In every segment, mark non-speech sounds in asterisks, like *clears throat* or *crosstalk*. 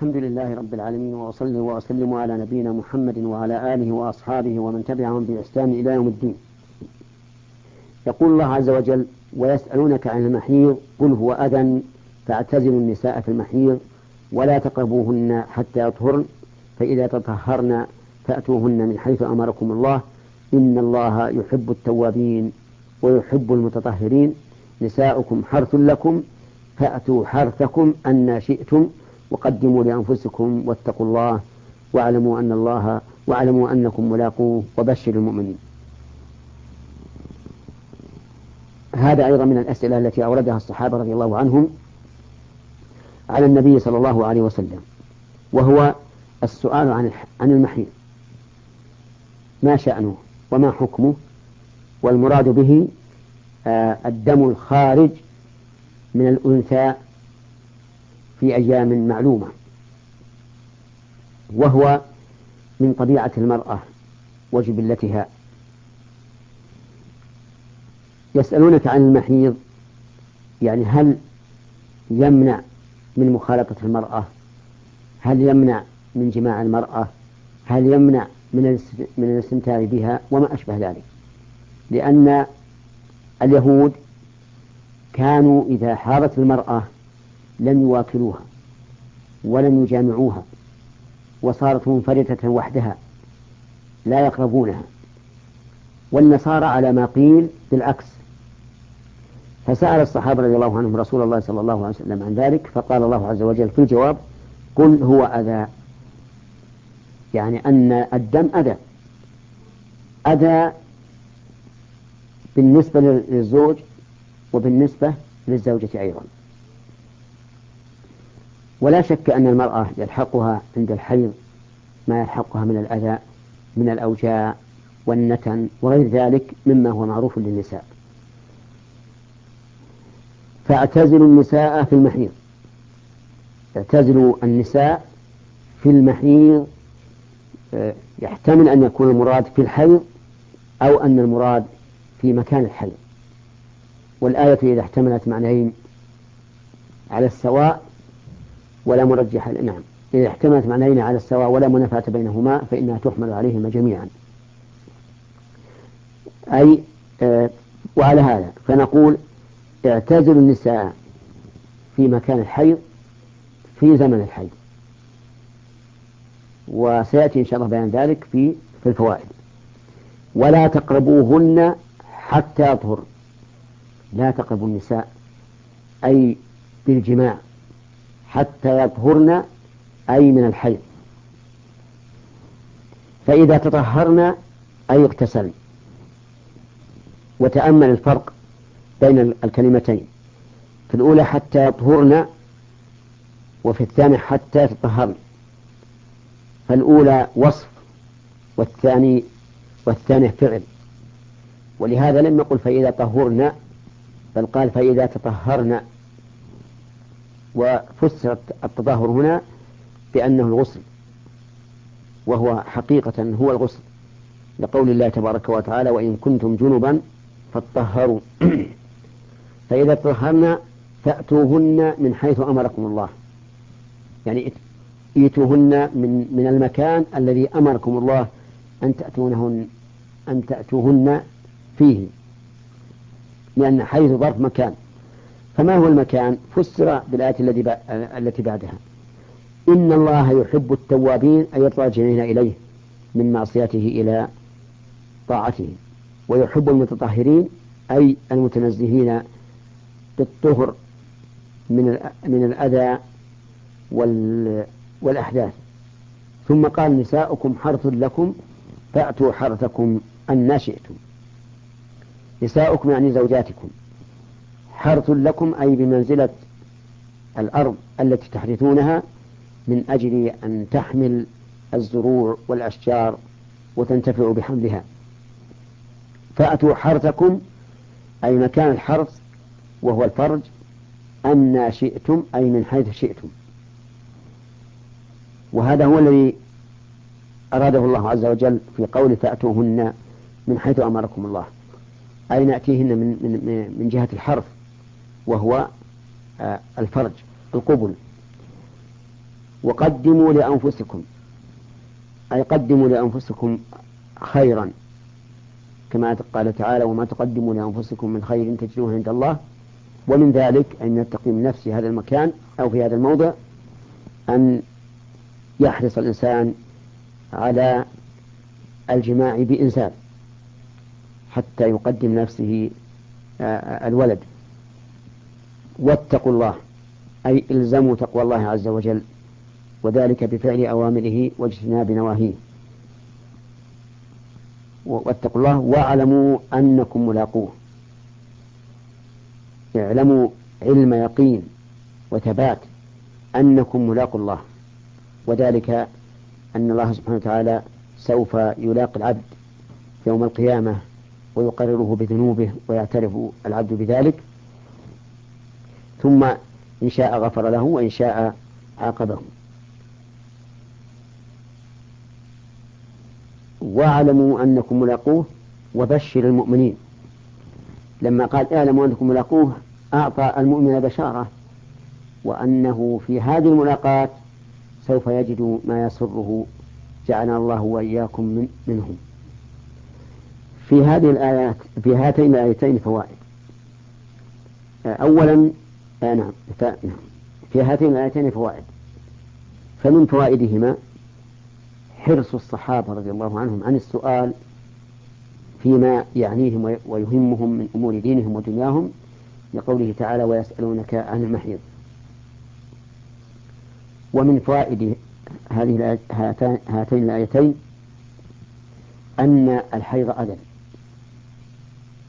الحمد لله رب العالمين وأصلي وأسلم على نبينا محمد وعلى آله وأصحابه ومن تبعهم بإحسان إلى يوم الدين. يقول الله عز وجل ويسألونك عن المحيض قل هو أذى فاعتزلوا النساء في المحيض ولا تقربوهن حتى يطهرن فإذا تطهرن فأتوهن من حيث أمركم الله. إن الله يحب التوابين ويحب المتطهرين. نساؤكم حرث لكم فأتوا حرثكم أن شئتم وقدموا لأنفسكم واتقوا الله واعلموا أن الله واعلموا أنكم ملاقوه وبشر المؤمنين. هذا أيضا من الأسئلة التي أوردها الصحابة رضي الله عنهم على النبي صلى الله عليه وسلم وهو السؤال عن عن المحيط ما شأنه وما حكمه؟ والمراد به آه، الدم الخارج من الأنثى في أيام معلومة وهو من طبيعة المرأة وجبلتها. يسألونك عن المحيض يعني هل يمنع من مخالطة المرأة؟ هل يمنع من جماع المرأة؟ هل يمنع من من الاستمتاع بها؟ وما أشبه ذلك. لأن اليهود كانوا إذا حاضت المرأة لم يواكلوها ولم يجامعوها وصارت منفردة وحدها لا يقربونها والنصارى على ما قيل بالعكس. فسأل الصحابة رضي الله عنهم رسول الله صلى الله عليه وسلم عن ذلك فقال الله عز وجل في الجواب قل هو أذى. يعني أن الدم أذى. أذى بالنسبة للزوج وبالنسبة للزوجة أيضا. ولا شك أن المرأة يلحقها عند الحيض ما يلحقها من الأذى من الأوجاع والنتن وغير ذلك مما هو معروف للنساء. فاعتزلوا النساء في المحيض. اعتزلوا النساء في المحيض آه، يحتمل أن يكون المراد في الحيض أو أن المراد في مكان الحيض. والآية إذا احتملت معنيين على السواء ولا مرجح نعم. إذا احتملت معنيين على السواء ولا منافاة بينهما فإنها تحمل عليهما جميعا. أي آه وعلى هذا فنقول اعتزلوا النساء في مكان الحيض في زمن الحيض. وسيأتي إن شاء الله بيان ذلك في في الفوائد. ولا تقربوهن حتى يطهر. لا تقربوا النساء أي بالجماع. حتى يطهرن أي من الحيض. فإذا تطهرن أي اغتسلن وتأمل الفرق بين الكلمتين. في الأولى حتى يطهرن وفي الثانية حتى تطهرن. فالأولى وصف والثاني والثانية فعل. ولهذا لم يقل فإذا طهرن بل قال فإذا تطهرن. وفسرت التطهر هنا بأنه الغسل وهو حقيقة هو الغسل لقول الله تبارك وتعالى وإن كنتم جنبا فاطهروا *clears throat* فإذا تطهرن فأتوهن من حيث أمركم الله. يعني ائتوهن من من المكان الذي أمركم الله أن تأتونهن أن تأتوهن فيه لأن حيث ظرف مكان. فما هو المكان؟ فسر بالآية التي التي بعدها. إن الله يحب التوابين أي الراجعين إليه من معصيته إلى طاعته. ويحب المتطهرين أي المتنزهين بالطهر من من الأذى والأحداث. ثم قال نساؤكم حرث لكم فأتوا حرثكم أن شئتم. نساؤكم يعني زوجاتكم. حرث لكم أي بمنزلة الأرض التي تحرثونها من أجل أن تحمل الزروع والأشجار وتنتفع بحملها. فأتوا حرثكم أي مكان الحرث وهو الفرج أن شئتم أي من حيث شئتم. وهذا هو الذي أراده الله عز وجل في قوله فأتوهن من حيث أمركم الله أي نأتيهن من, من, من جهة الحرف وهو آه، الفرج القبل. وقدموا لأنفسكم أي قدموا لأنفسكم خيرا. كما قال تعالى وما تقدموا لأنفسكم من خير تجدوه عند الله. ومن ذلك أن يتقي من نفسه هذا المكان أو في هذا الموضع أن يحرص الإنسان على الجماع بإنسان حتى يقدم نفسه آه، الولد. واتقوا الله أي إلزموا تقوى الله عز وجل وذلك بفعل أوامره واجتناب نواهيه. واتقوا الله واعلموا أنكم ملاقوه. اعلموا علم يقين وثبات أنكم ملاقوا الله وذلك أن الله سبحانه وتعالى سوف يلاقي العبد يوم القيامة ويقرره بذنوبه ويعترف العبد بذلك. ثم إن شاء غفر له وإن شاء عاقبه. واعلموا أنكم ملاقوه وبشر المؤمنين. لما قال اعلموا أنكم ملاقوه أعطى المؤمن بشارة وأنه في هذه الملاقاة سوف يجد ما يسره جعلنا الله وإياكم من منهم. في هذه الآيات في هاتين الآيتين فوائد. أولا آه نعم في هاتين الآيتين فوائد. فمن فوائدهما حرص الصحابة رضي الله عنهم عن السؤال فيما يعنيهم ويهمهم من أمور دينهم ودنياهم لقوله تعالى ويسألونك عن المحيض. ومن فوائد هذه هاتين الآيتين أن الحيض أذى.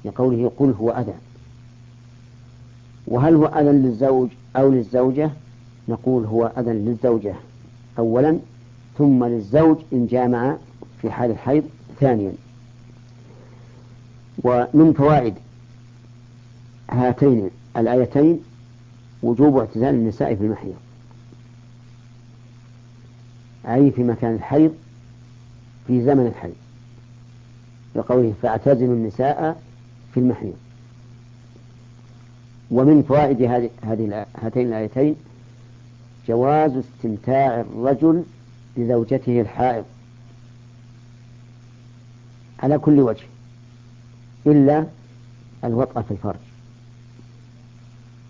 لقوله قل هو أذى. وهل هو أذى للزوج أو للزوجة؟ نقول هو أذى للزوجة أولا ثم للزوج إن جامع في حال الحيض ثانيا. ومن فوائد هاتين الآيتين وجوب اعتزال النساء في المحيض. أي في مكان الحيض في زمن الحيض. لقوله فاعتزلوا النساء في المحيض. ومن فوائد هذه هاتين الآيتين جواز استمتاع الرجل لزوجته الحائض على كل وجه إلا الوطأ في الفرج.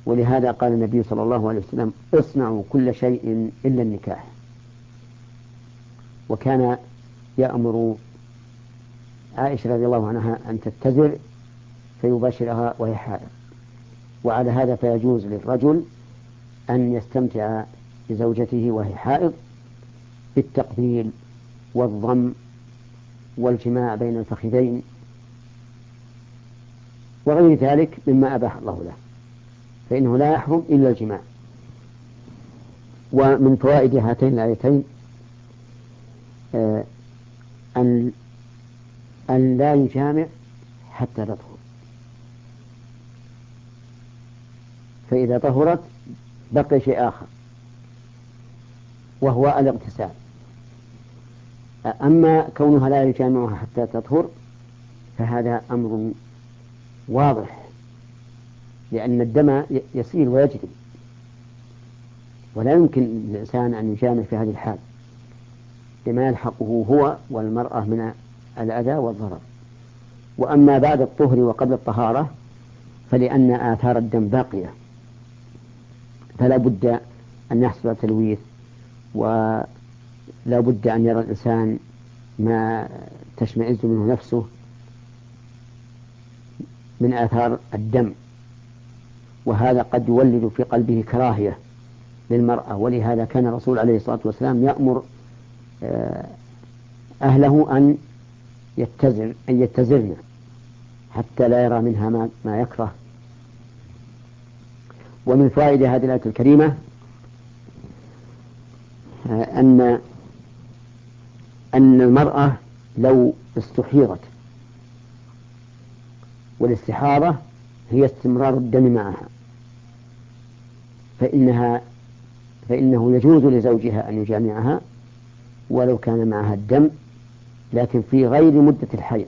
ولهذا قال النبي صلى الله عليه وسلم اصنعوا كل شيء إلا النكاح. وكان يأمر عائشة رضي الله عنها أن تتزر فيباشرها وهي حائض. وعلى هذا فيجوز للرجل أن يستمتع بزوجته وهي حائض بالتقبيل والضم والجماع بين الفخذين وغير ذلك مما أباح الله له فإنه لا يحرم إلا الجماع. ومن فوائد هاتين الآيتين آه، أن أن لا يجامع حتى تطهر فإذا طهرت بقي شيء آخر وهو الاغتسال. أما كونها لا يجامعها حتى تطهر فهذا أمر واضح لأن الدم يسيل ويجري. ولا يمكن للإنسان أن يجامع في هذه الحال لما يلحقه هو والمرأة من الأذى والضرر. وأما بعد الطهر وقبل الطهارة فلأن آثار الدم باقية. فلا بد أن يحصل تلويث ولا بد أن يرى الإنسان ما تشمئز منه نفسه من آثار الدم. وهذا قد يولد في قلبه كراهية للمرأة. ولهذا كان الرسول عليه الصلاة والسلام يأمر آه، أهله أن يتزر أن يتزرن حتى لا يرى منها ما, ما يكره. ومن فائدة هذه الآية الكريمة آه، أن أن المرأة لو استحيضت والاستحاضة هي استمرار الدم معها فإنها فإنه يجوز لزوجها أن يجامعها ولو كان معها الدم لكن في غير مدة الحيض.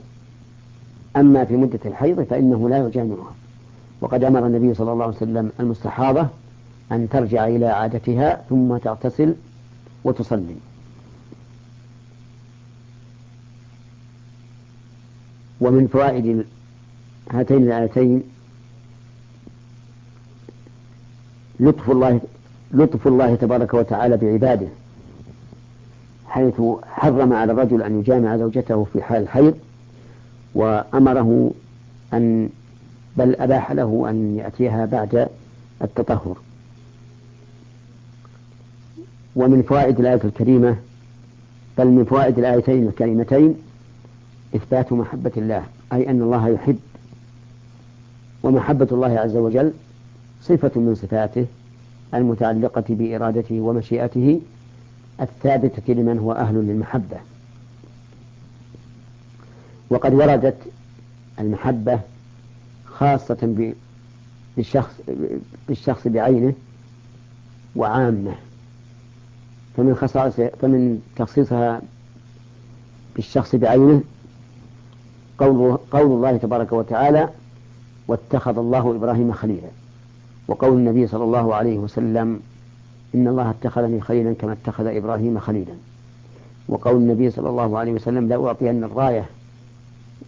أما في مدة الحيض فإنه لا يجامعها. وقد أمر النبي صلى الله عليه وسلم المستحاضة أن ترجع إلى عادتها ثم تغتسل وتصلي. ومن فوائد هاتين الآيتين لطف الله لطف الله تبارك وتعالى بعباده حيث حرم على الرجل أن يجامع زوجته في حال الحيض وأمره أن بل أباح له أن يأتيها بعد التطهر. ومن فوائد الآية الكريمة بل من فوائد الآيتين الكريمتين إثبات محبة الله أي أن الله يحب ومحبة الله عز وجل صفة من صفاته المتعلقة بإرادته ومشيئته الثابتة لمن هو أهل للمحبة. وقد وردت المحبة خاصة بالشخص بالشخص بعينه وعامة. فمن خصائص فمن تخصيصها بالشخص بعينه قول قول الله تبارك وتعالى واتخذ الله إبراهيم خليلا وقول النبي صلى الله عليه وسلم إن الله اتخذني خليلا كما اتخذ إبراهيم خليلا وقول النبي صلى الله عليه وسلم لا أعطين الراية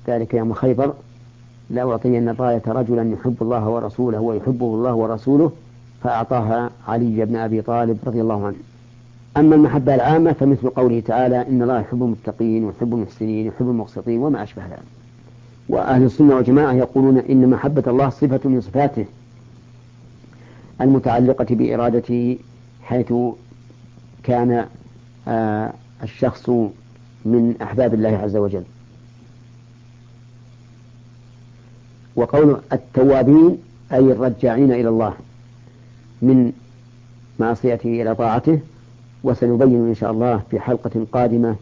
ذلك يوم خيبر. لا أعطين الراية رجلا يحب الله ورسوله ويحبه الله ورسوله فأعطاها علي بن أبي طالب رضي الله عنه. أما المحبة العامة فمثل قوله تعالى إن الله يحب المتقين ويحب المحسنين ويحب المقسطين وما أشبه ذلك. وأهل السنة والجماعة يقولون إن محبة الله صفة من صفاته المتعلقة بإرادته حيث كان آه الشخص من أحباب الله عز وجل. وقول التوابين أي الرجاعين إلى الله من معصيته إلى طاعته وسنبين إن شاء الله في حلقة قادمة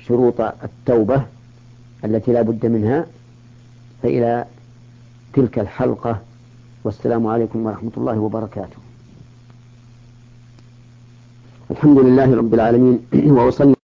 شروط التوبة التي لا بد منها. فإلى تلك الحلقة والسلام عليكم ورحمة الله وبركاته. الحمد لله رب العالمين *clears throat* وأصلي